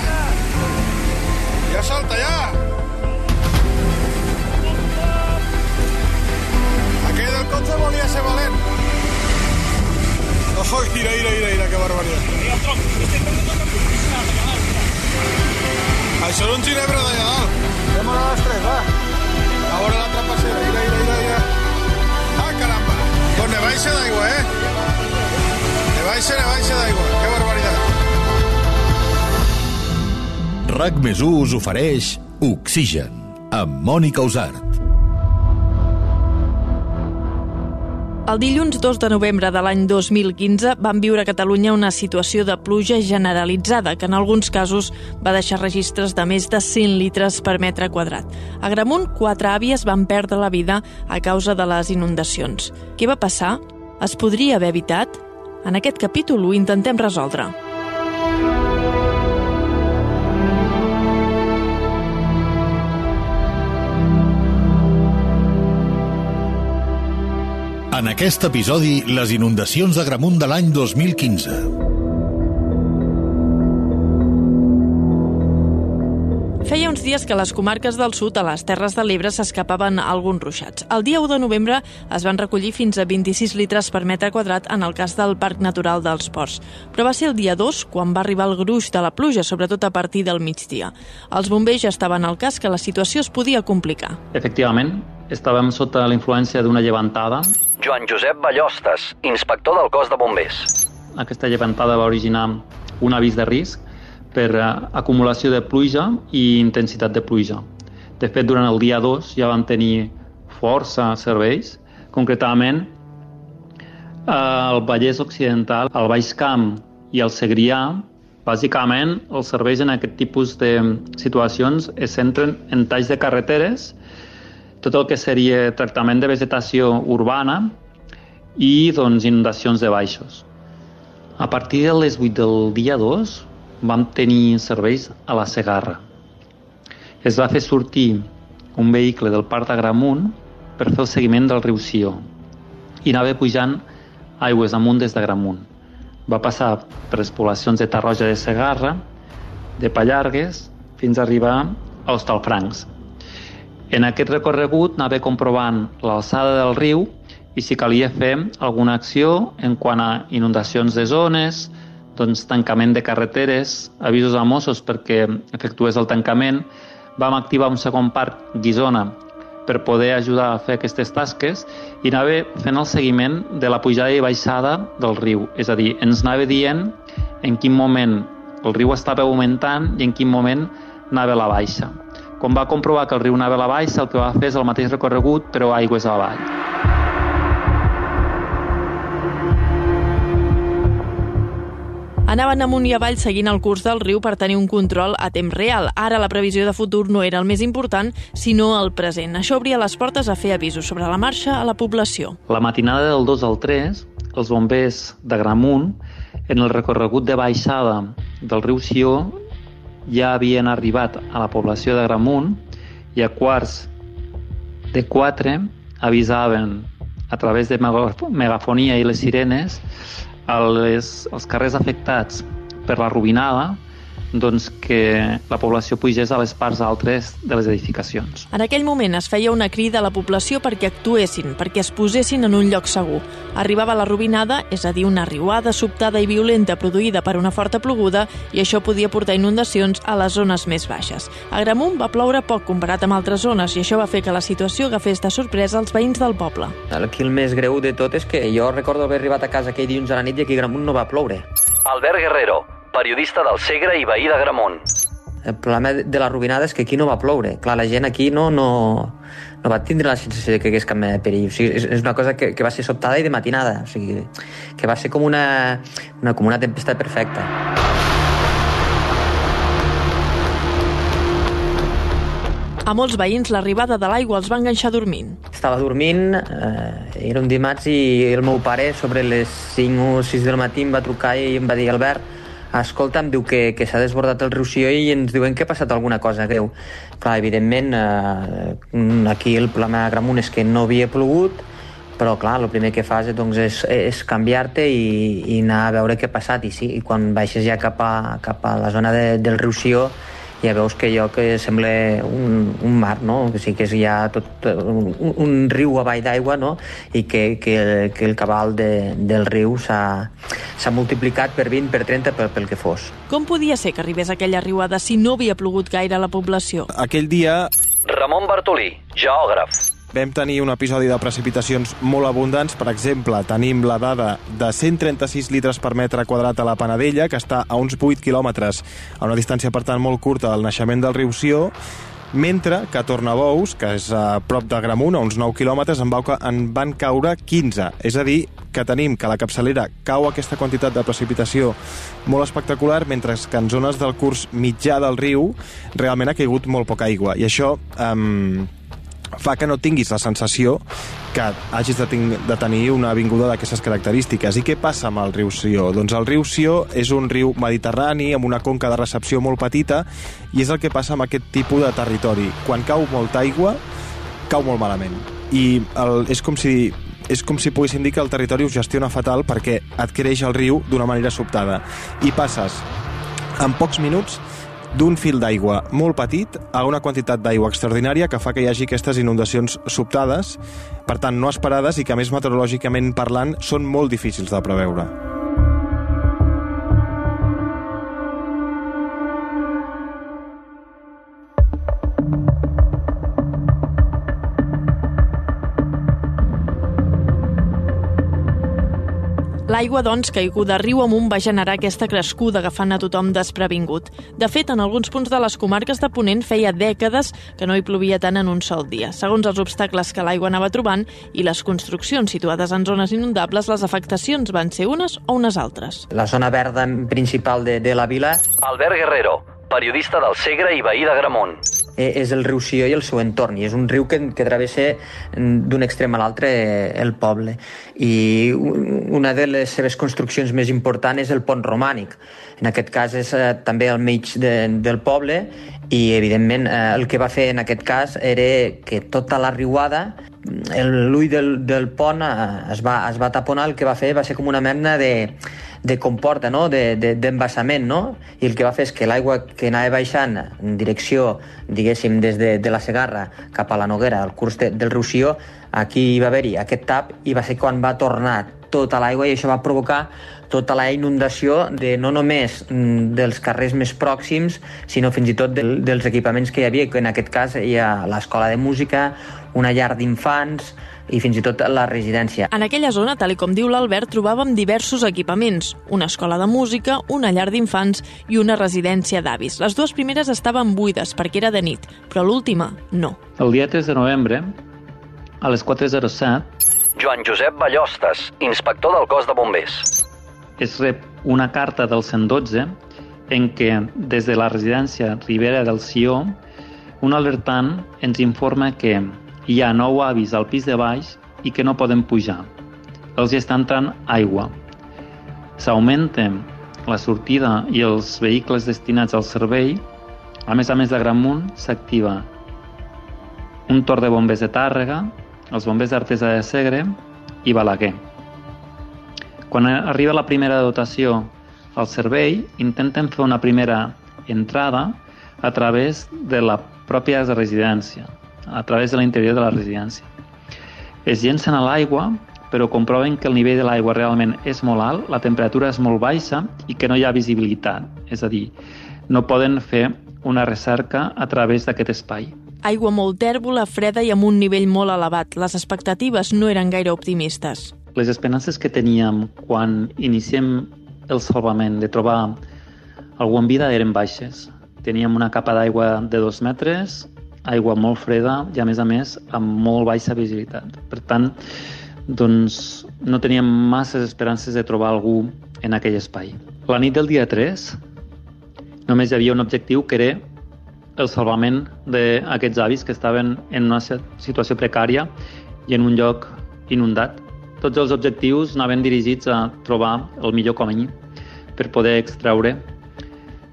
Ja. Salta, ja. Aquell del cotxe volia ser valent. Ojo, mira, mira, mira, mira, que barbaritat. Això és un ginebra d'allà dalt. Anem a les tres, va. A veure la trapacera, mira, mira, mira, mira. Ah, caramba. Doncs ne baixa d'aigua, eh? Ne baixa, ne baixa d'aigua. Que barbaritat. RAC més us ofereix Oxigen, amb Mònica Usart. El dilluns 2 de novembre de l'any 2015 van viure a Catalunya una situació de pluja generalitzada que en alguns casos va deixar registres de més de 100 litres per metre quadrat. A Gramunt, quatre àvies van perdre la vida a causa de les inundacions. Què va passar? Es podria haver evitat? En aquest capítol ho intentem resoldre. En aquest episodi, les inundacions de Gramunt de l'any 2015. Feia uns dies que les comarques del sud, a les Terres de l'Ebre, s'escapaven alguns ruixats. El dia 1 de novembre es van recollir fins a 26 litres per metre quadrat en el cas del Parc Natural dels Ports. Però va ser el dia 2 quan va arribar el gruix de la pluja, sobretot a partir del migdia. Els bombers ja estaven al cas que la situació es podia complicar. Efectivament, estàvem sota la influència d'una llevantada. Joan Josep Ballostes, inspector del cos de bombers. Aquesta llevantada va originar un avís de risc per acumulació de pluja i intensitat de pluja. De fet, durant el dia 2 ja vam tenir força serveis, concretament eh, el Vallès Occidental, el Baix Camp i el Segrià, bàsicament els serveis en aquest tipus de situacions es centren en talls de carreteres, tot el que seria tractament de vegetació urbana i doncs, inundacions de baixos. A partir de les 8 del dia 2 vam tenir serveis a la Segarra. Es va fer sortir un vehicle del Parc d'Agramunt per fer el seguiment del riu Sió i anava pujant aigües amunt des d'Agramunt. Va passar per les poblacions de Tarroja de Segarra, de Pallargues, fins a arribar a Hostalfrancs. En aquest recorregut anava comprovant l'alçada del riu i si calia fer alguna acció en quant a inundacions de zones, doncs, tancament de carreteres, avisos a Mossos perquè efectués el tancament, vam activar un segon parc Guisona per poder ajudar a fer aquestes tasques i anava fent el seguiment de la pujada i baixada del riu. És a dir, ens anava dient en quin moment el riu estava augmentant i en quin moment anava a la baixa. Quan va comprovar que el riu anava a la baixa, el que va fer és el mateix recorregut, però aigües avall. Anaven amunt i avall seguint el curs del riu per tenir un control a temps real. Ara la previsió de futur no era el més important, sinó el present. Això obria les portes a fer avisos sobre la marxa a la població. La matinada del 2 al 3, els bombers de Gramunt, en el recorregut de baixada del riu Sió, ja havien arribat a la població de Gramunt i a quarts de 4 avisaven a través de megafonia i les sirenes als, als carrers afectats per la robinada doncs que la població pugés a les parts altres de les edificacions. En aquell moment es feia una crida a la població perquè actuessin, perquè es posessin en un lloc segur. Arribava la robinada, és a dir, una riuada sobtada i violenta produïda per una forta ploguda i això podia portar inundacions a les zones més baixes. A Gramunt va ploure poc comparat amb altres zones i això va fer que la situació agafés de sorpresa els veïns del poble. Aquí el més greu de tot és que jo recordo haver arribat a casa aquell dilluns a la nit i aquí a Gramunt no va ploure. Albert Guerrero, periodista del Segre i veí de Gramunt. El problema de la robinada és que aquí no va ploure. Clar, la gent aquí no, no, no va tindre la sensació de que hagués cap mena de perill. O sigui, és, és una cosa que, que va ser sobtada i de matinada. O sigui, que va ser com una, una, com una tempesta perfecta. A molts veïns l'arribada de l'aigua els va enganxar dormint. Estava dormint, eh, era un dimarts i el meu pare sobre les 5 o 6 del matí em va trucar i em va dir Albert, escolta, em diu que, que s'ha desbordat el riu Sió i ens diuen que ha passat alguna cosa greu. Clar, evidentment, eh, aquí el problema de Gramunt és que no havia plogut, però clar, el primer que fas doncs, és, és canviar-te i, i anar a veure què ha passat i sí, i quan baixes ja cap a, cap a la zona de, del riu Sió ja veus que allò que sembla un, un mar, no? O sigui que és ja tot un, un riu avall d'aigua, no? I que, que, que el cabal de, del riu s'ha multiplicat per 20, per 30, pel, pel que fos. Com podia ser que arribés aquella riuada si no havia plogut gaire a la població? Aquell dia Ramon Bartolí, geògraf. Vam tenir un episodi de precipitacions molt abundants. Per exemple, tenim la dada de 136 litres per metre quadrat a la Panadella, que està a uns 8 quilòmetres, a una distància, per tant, molt curta del naixement del riu Sió, mentre que a Tornabous, que és a prop de Gramunt, a uns 9 quilòmetres, en, en van caure 15. És a dir, que tenim que la capçalera cau aquesta quantitat de precipitació molt espectacular, mentre que en zones del curs mitjà del riu realment ha caigut molt poca aigua. I això... Um, fa que no tinguis la sensació que hagis de, de tenir una avinguda d'aquestes característiques. I què passa amb el riu Sió? Doncs el riu Sió és un riu mediterrani amb una conca de recepció molt petita i és el que passa amb aquest tipus de territori. Quan cau molta aigua, cau molt malament. I el, és com si és com si poguéssim dir que el territori ho gestiona fatal perquè creix el riu d'una manera sobtada. I passes en pocs minuts d'un fil d'aigua molt petit a una quantitat d'aigua extraordinària que fa que hi hagi aquestes inundacions sobtades, per tant no esperades i que més meteorològicament parlant són molt difícils de preveure. L'aigua, doncs, caiguda riu amunt va generar aquesta crescuda agafant a tothom desprevingut. De fet, en alguns punts de les comarques de Ponent feia dècades que no hi plovia tant en un sol dia. Segons els obstacles que l'aigua anava trobant i les construccions situades en zones inundables, les afectacions van ser unes o unes altres. La zona verda principal de, de la vila Albert Guerrero, periodista del Segre i veí de Gramunt. Eh, és el riu Sió i el seu entorn, i és un riu que, que travessa mm, d'un extrem a l'altre eh, el poble. I un- una de les seves construccions més importants és el pont romànic. En aquest cas és eh, també al mig de, del poble i, evidentment, eh, el que va fer en aquest cas era que tota la riuada el- l'ull del, del pont eh, es va, es va taponar, el que va fer va ser com una mena de, de comporta, no? de- de- d'embassament, no? i el que va fer és que l'aigua que anava baixant en direcció, diguéssim, des de, de la Segarra cap a la Noguera, al curs de, del riu Sió, aquí va haver-hi aquest tap i va ser quan va tornar tota l'aigua i això va provocar tota la inundació de no només mm, dels carrers més pròxims, sinó fins i tot del, dels equipaments que hi havia, que en aquest cas hi ha l'escola de música, una llar d'infants i fins i tot la residència. En aquella zona, tal i com diu l'Albert, trobàvem diversos equipaments, una escola de música, una llar d'infants i una residència d'avis. Les dues primeres estaven buides perquè era de nit, però l'última no. El dia 3 de novembre, a les 4.07, Joan Josep Ballostes, inspector del cos de bombers. es rep una carta del 112 en què, des de la residència Ribera del Sió, un alertant ens informa que hi ha nou avis al pis de baix i que no poden pujar. Els hi està entrant aigua. S'augmenta la sortida i els vehicles destinats al servei. A més a més de Gramunt, s'activa un torn de bombers de Tàrrega, els bombers d'Artesa de Segre i Balaguer. Quan arriba la primera dotació al servei, intenten fer una primera entrada a través de la pròpia residència, a través de l'interior de la residència. Es llencen a l'aigua, però comproven que el nivell de l'aigua realment és molt alt, la temperatura és molt baixa i que no hi ha visibilitat. És a dir, no poden fer una recerca a través d'aquest espai. Aigua molt tèrbola, freda i amb un nivell molt elevat. Les expectatives no eren gaire optimistes. Les esperances que teníem quan iniciem el salvament de trobar algú en vida eren baixes. Teníem una capa d'aigua de dos metres, aigua molt freda i, a més a més, amb molt baixa visibilitat. Per tant, doncs, no teníem masses esperances de trobar algú en aquell espai. La nit del dia 3 només hi havia un objectiu que era el salvament d'aquests avis que estaven en una situació precària i en un lloc inundat. Tots els objectius anaven dirigits a trobar el millor camí per poder extreure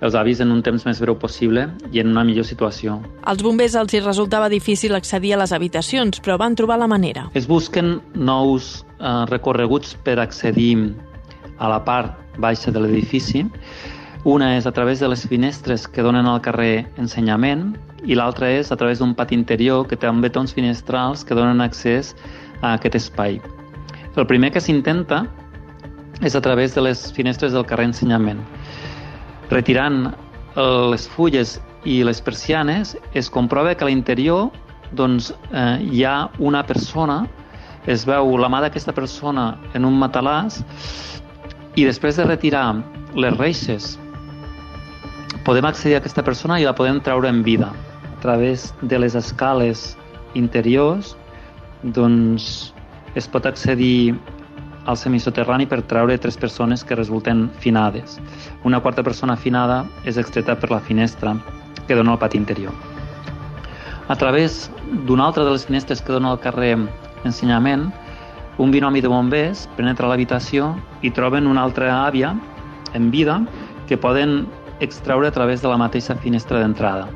els avis en un temps més breu possible i en una millor situació. Als bombers els hi resultava difícil accedir a les habitacions, però van trobar la manera. Es busquen nous eh, recorreguts per accedir a la part baixa de l'edifici. Una és a través de les finestres que donen al carrer Ensenyament i l'altra és a través d'un pati interior que també té uns finestrals que donen accés a aquest espai. El primer que s'intenta és a través de les finestres del carrer Ensenyament. Retirant eh, les fulles i les persianes, es comprova que a l'interior doncs, eh, hi ha una persona, es veu la mà d'aquesta persona en un matalàs i després de retirar les reixes podem accedir a aquesta persona i la podem treure en vida. A través de les escales interiors doncs es pot accedir al semisoterrani per treure tres persones que resulten finades. Una quarta persona finada és extreta per la finestra que dona al pati interior. A través d'una altra de les finestres que dona al carrer Ensenyament, un binomi de bombers penetra l'habitació i troben una altra àvia en vida que poden extreure a través de la mateixa finestra d'entrada.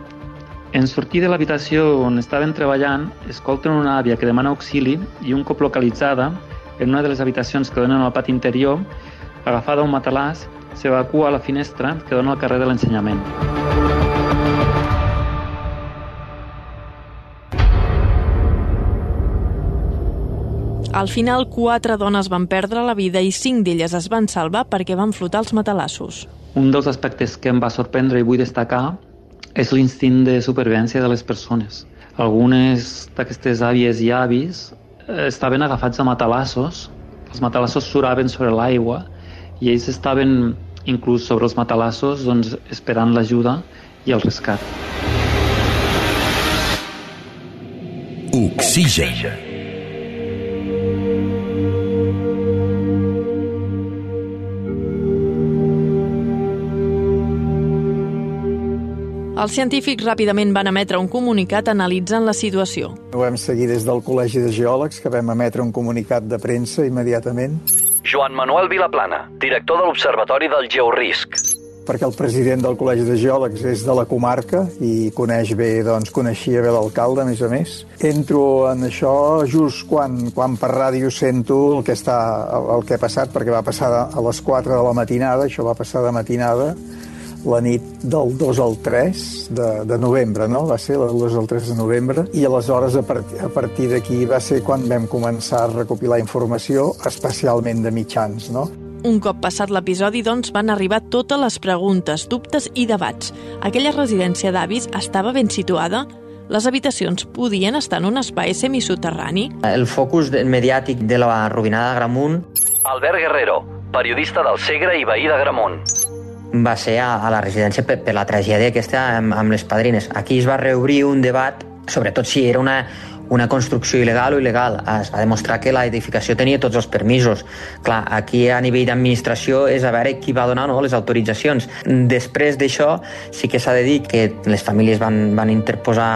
En sortir de l'habitació on estaven treballant, escolten una àvia que demana auxili i un cop localitzada, en una de les habitacions que donen al pati interior, agafada un matalàs, s'evacua a la finestra que dona al carrer de l'ensenyament. Al final, quatre dones van perdre la vida i cinc d'elles es van salvar perquè van flotar els matalassos. Un dels aspectes que em va sorprendre i vull destacar és l'instint de supervivència de les persones. Algunes d'aquestes àvies i avis estaven agafats a matalassos, els matalassos suraven sobre l'aigua i ells estaven inclús sobre els matalassos doncs, esperant l'ajuda i el rescat. Oxigen. Els científics ràpidament van emetre un comunicat analitzant la situació. Ho vam seguir des del Col·legi de Geòlegs, que vam emetre un comunicat de premsa immediatament. Joan Manuel Vilaplana, director de l'Observatori del Georisc. Perquè el president del Col·legi de Geòlegs és de la comarca i coneix bé, doncs, coneixia bé l'alcalde, a més a més. Entro en això just quan, quan per ràdio sento el que, està, el que ha passat, perquè va passar a les 4 de la matinada, això va passar de matinada, la nit del 2 al 3 de, de novembre, no? Va ser el 2 al 3 de novembre i aleshores a, part, a partir d'aquí va ser quan vam començar a recopilar informació, especialment de mitjans, no? Un cop passat l'episodi, doncs, van arribar totes les preguntes, dubtes i debats. Aquella residència d'avis estava ben situada? Les habitacions podien estar en un espai semisoterrani? El focus mediàtic de la robinada d'Agramunt Albert Guerrero, periodista del Segre i veí d'Agramunt va ser a, a la residència per, per la tragèdia aquesta amb, amb les padrines. Aquí es va reobrir un debat, sobretot si era una, una construcció il·legal o il·legal. Es va demostrar que l'edificació tenia tots els permisos. Clar, aquí a nivell d'administració és a veure qui va donar no, les autoritzacions. Després d'això sí que s'ha de dir que les famílies van, van interposar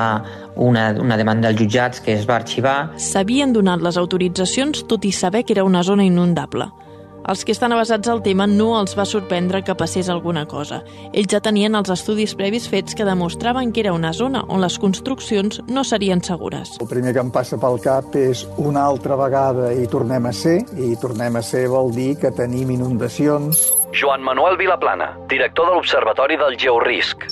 una, una demanda als jutjats que es va arxivar. S'havien donat les autoritzacions tot i saber que era una zona inundable. Els que estan avasats al tema no els va sorprendre que passés alguna cosa. Ells ja tenien els estudis previs fets que demostraven que era una zona on les construccions no serien segures. El primer que em passa pel cap és una altra vegada i tornem a ser, i tornem a ser vol dir que tenim inundacions. Joan Manuel Vilaplana, director de l'Observatori del Georisc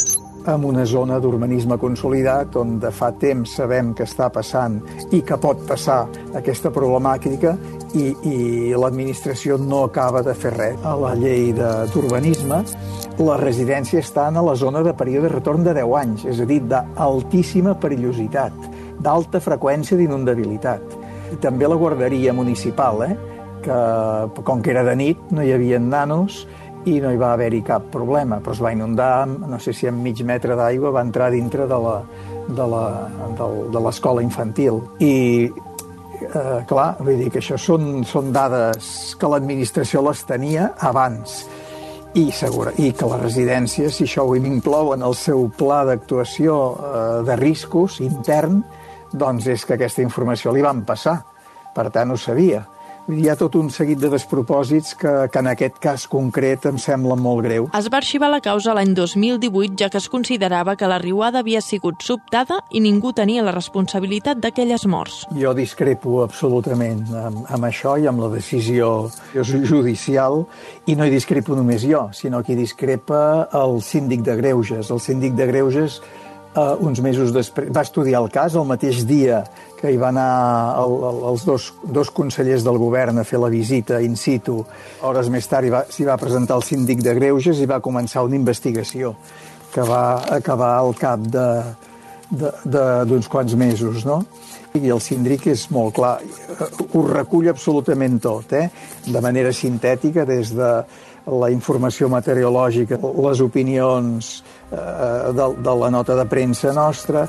en una zona d'urbanisme consolidat on de fa temps sabem que està passant i que pot passar aquesta problemàtica i, i l'administració no acaba de fer res. A la llei d'urbanisme, les residències estan a la zona de període de retorn de 10 anys, és a dir, d'altíssima perillositat, d'alta freqüència d'inundabilitat. També la guarderia municipal, eh? que com que era de nit no hi havia nanos i no hi va haver-hi cap problema, però es va inundar, no sé si amb mig metre d'aigua va entrar dintre de la, de la, de l'escola infantil. I, eh, clar, vull dir que això són, són dades que l'administració les tenia abans i, segura, i que les residències, si això ho inclou en el seu pla d'actuació eh, de riscos intern, doncs és que aquesta informació li van passar. Per tant, ho sabia. Hi ha tot un seguit de despropòsits que, que en aquest cas concret em semblen molt greus. Es va arxivar la causa l'any 2018 ja que es considerava que la riuada havia sigut sobtada i ningú tenia la responsabilitat d'aquelles morts. Jo discrepo absolutament amb, amb això i amb la decisió judicial i no hi discrepo només jo, sinó que hi discrepa el síndic de Greuges. El síndic de Greuges eh, uns mesos després va estudiar el cas el mateix dia que hi va anar el, el, els dos, dos consellers del govern a fer la visita in situ. Hores més tard s'hi va, presentar el síndic de Greuges i va començar una investigació que va acabar al cap d'uns quants mesos, no? I el síndic és molt clar, ho recull absolutament tot, eh? de manera sintètica, des de la informació meteorològica, les opinions eh, de, de la nota de premsa nostra,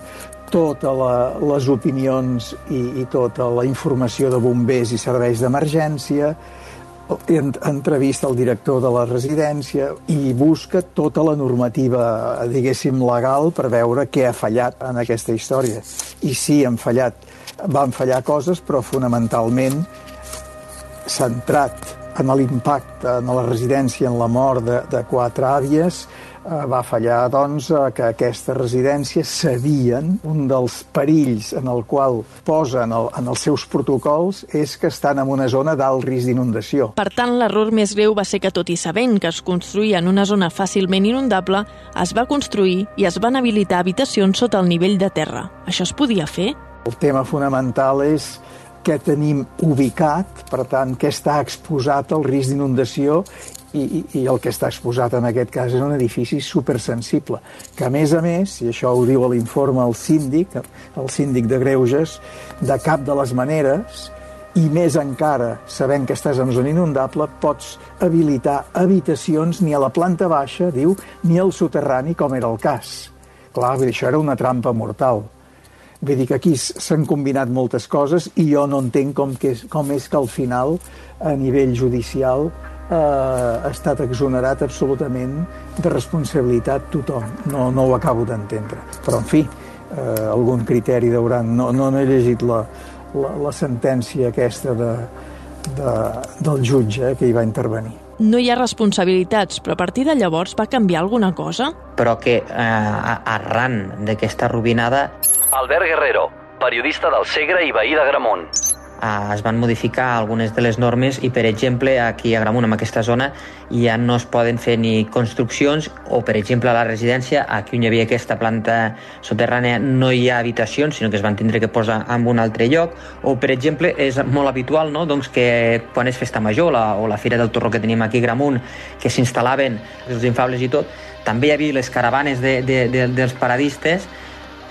totes les opinions i, i tota la informació de bombers i serveis d'emergència, entrevista el director de la residència i busca tota la normativa, diguéssim, legal per veure què ha fallat en aquesta història. I sí, han fallat, van fallar coses, però fonamentalment centrat en l'impacte en la residència, en la mort de, de quatre àvies, Eh, va fallar doncs, que aquestes residències sabien un dels perills en el qual posen el, en els seus protocols és que estan en una zona d'alt risc d'inundació. Per tant, l'error més greu va ser que, tot i sabent que es construïa en una zona fàcilment inundable, es va construir i es van habilitar habitacions sota el nivell de terra. Això es podia fer? El tema fonamental és què tenim ubicat, per tant, què està exposat al risc d'inundació i, i, el que està exposat en aquest cas és un edifici supersensible, que a més a més, i això ho diu l'informe el síndic, el síndic de Greuges, de cap de les maneres, i més encara, sabent que estàs en zona inundable, pots habilitar habitacions ni a la planta baixa, diu, ni al soterrani, com era el cas. Clar, això era una trampa mortal. Vull dir que aquí s'han combinat moltes coses i jo no entenc com, que és, com és que al final, a nivell judicial, eh, ha estat exonerat absolutament de responsabilitat tothom. No, no ho acabo d'entendre. Però, en fi, eh, algun criteri deuran... No, no, no he llegit la, la, la sentència aquesta de, de, del jutge eh, que hi va intervenir. No hi ha responsabilitats, però a partir de llavors va canviar alguna cosa? Però que eh, arran d'aquesta robinada... Albert Guerrero, periodista del Segre i veí de Gramunt eh, es van modificar algunes de les normes i, per exemple, aquí a Gramunt, en aquesta zona, ja no es poden fer ni construccions o, per exemple, a la residència, aquí on hi havia aquesta planta soterrània, no hi ha habitacions, sinó que es van tindre que posar en un altre lloc, o, per exemple, és molt habitual no? doncs que quan és festa major la, o la Fira del Torró que tenim aquí a Gramunt, que s'instal·laven els infables i tot, també hi havia les caravanes de, de, de, dels paradistes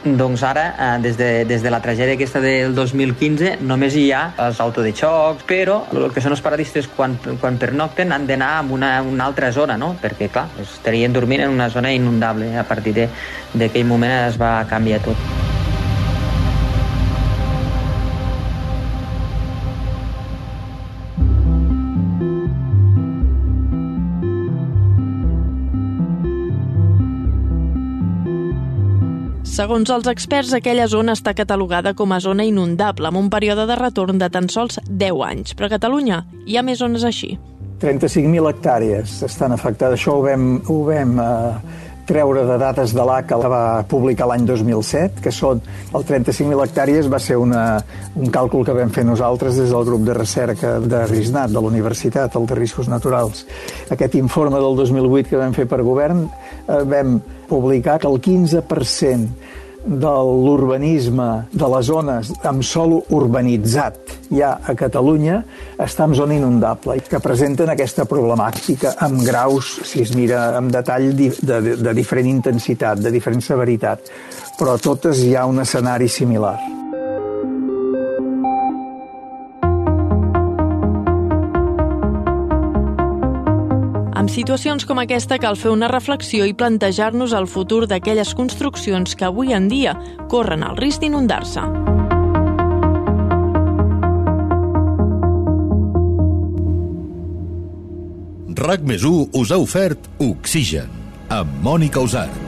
doncs ara, eh, des, de, des de la tragèdia aquesta del 2015, només hi ha els auto de xoc, però el que són els paradistes quan, quan pernocten han d'anar a una, una altra zona, no? perquè clar, estarien dormint en una zona inundable. A partir d'aquell moment es va canviar tot. Segons els experts, aquella zona està catalogada com a zona inundable, amb un període de retorn de tan sols 10 anys. Però a Catalunya hi ha més zones així. 35.000 hectàrees estan afectades. Això ho vam, ho vam eh, treure de dades de l'ACA que va publicar l'any 2007, que són el 35.000 hectàrees va ser una, un càlcul que vam fer nosaltres des del grup de recerca de RISNAT, de la Universitat, el de Riscos Naturals. Aquest informe del 2008 que vam fer per govern eh, vam publicar que el 15% de l'urbanisme de les zones amb sòl urbanitzat ja a Catalunya està en zona inundable i que presenten aquesta problemàtica amb graus, si es mira amb detall, de, de, de diferent intensitat, de diferent severitat, però totes hi ha un escenari similar. En situacions com aquesta cal fer una reflexió i plantejar-nos el futur d'aquelles construccions que avui en dia corren el risc d'inundar-se. RAC més us ha ofert Oxigen, amb Mònica Usart.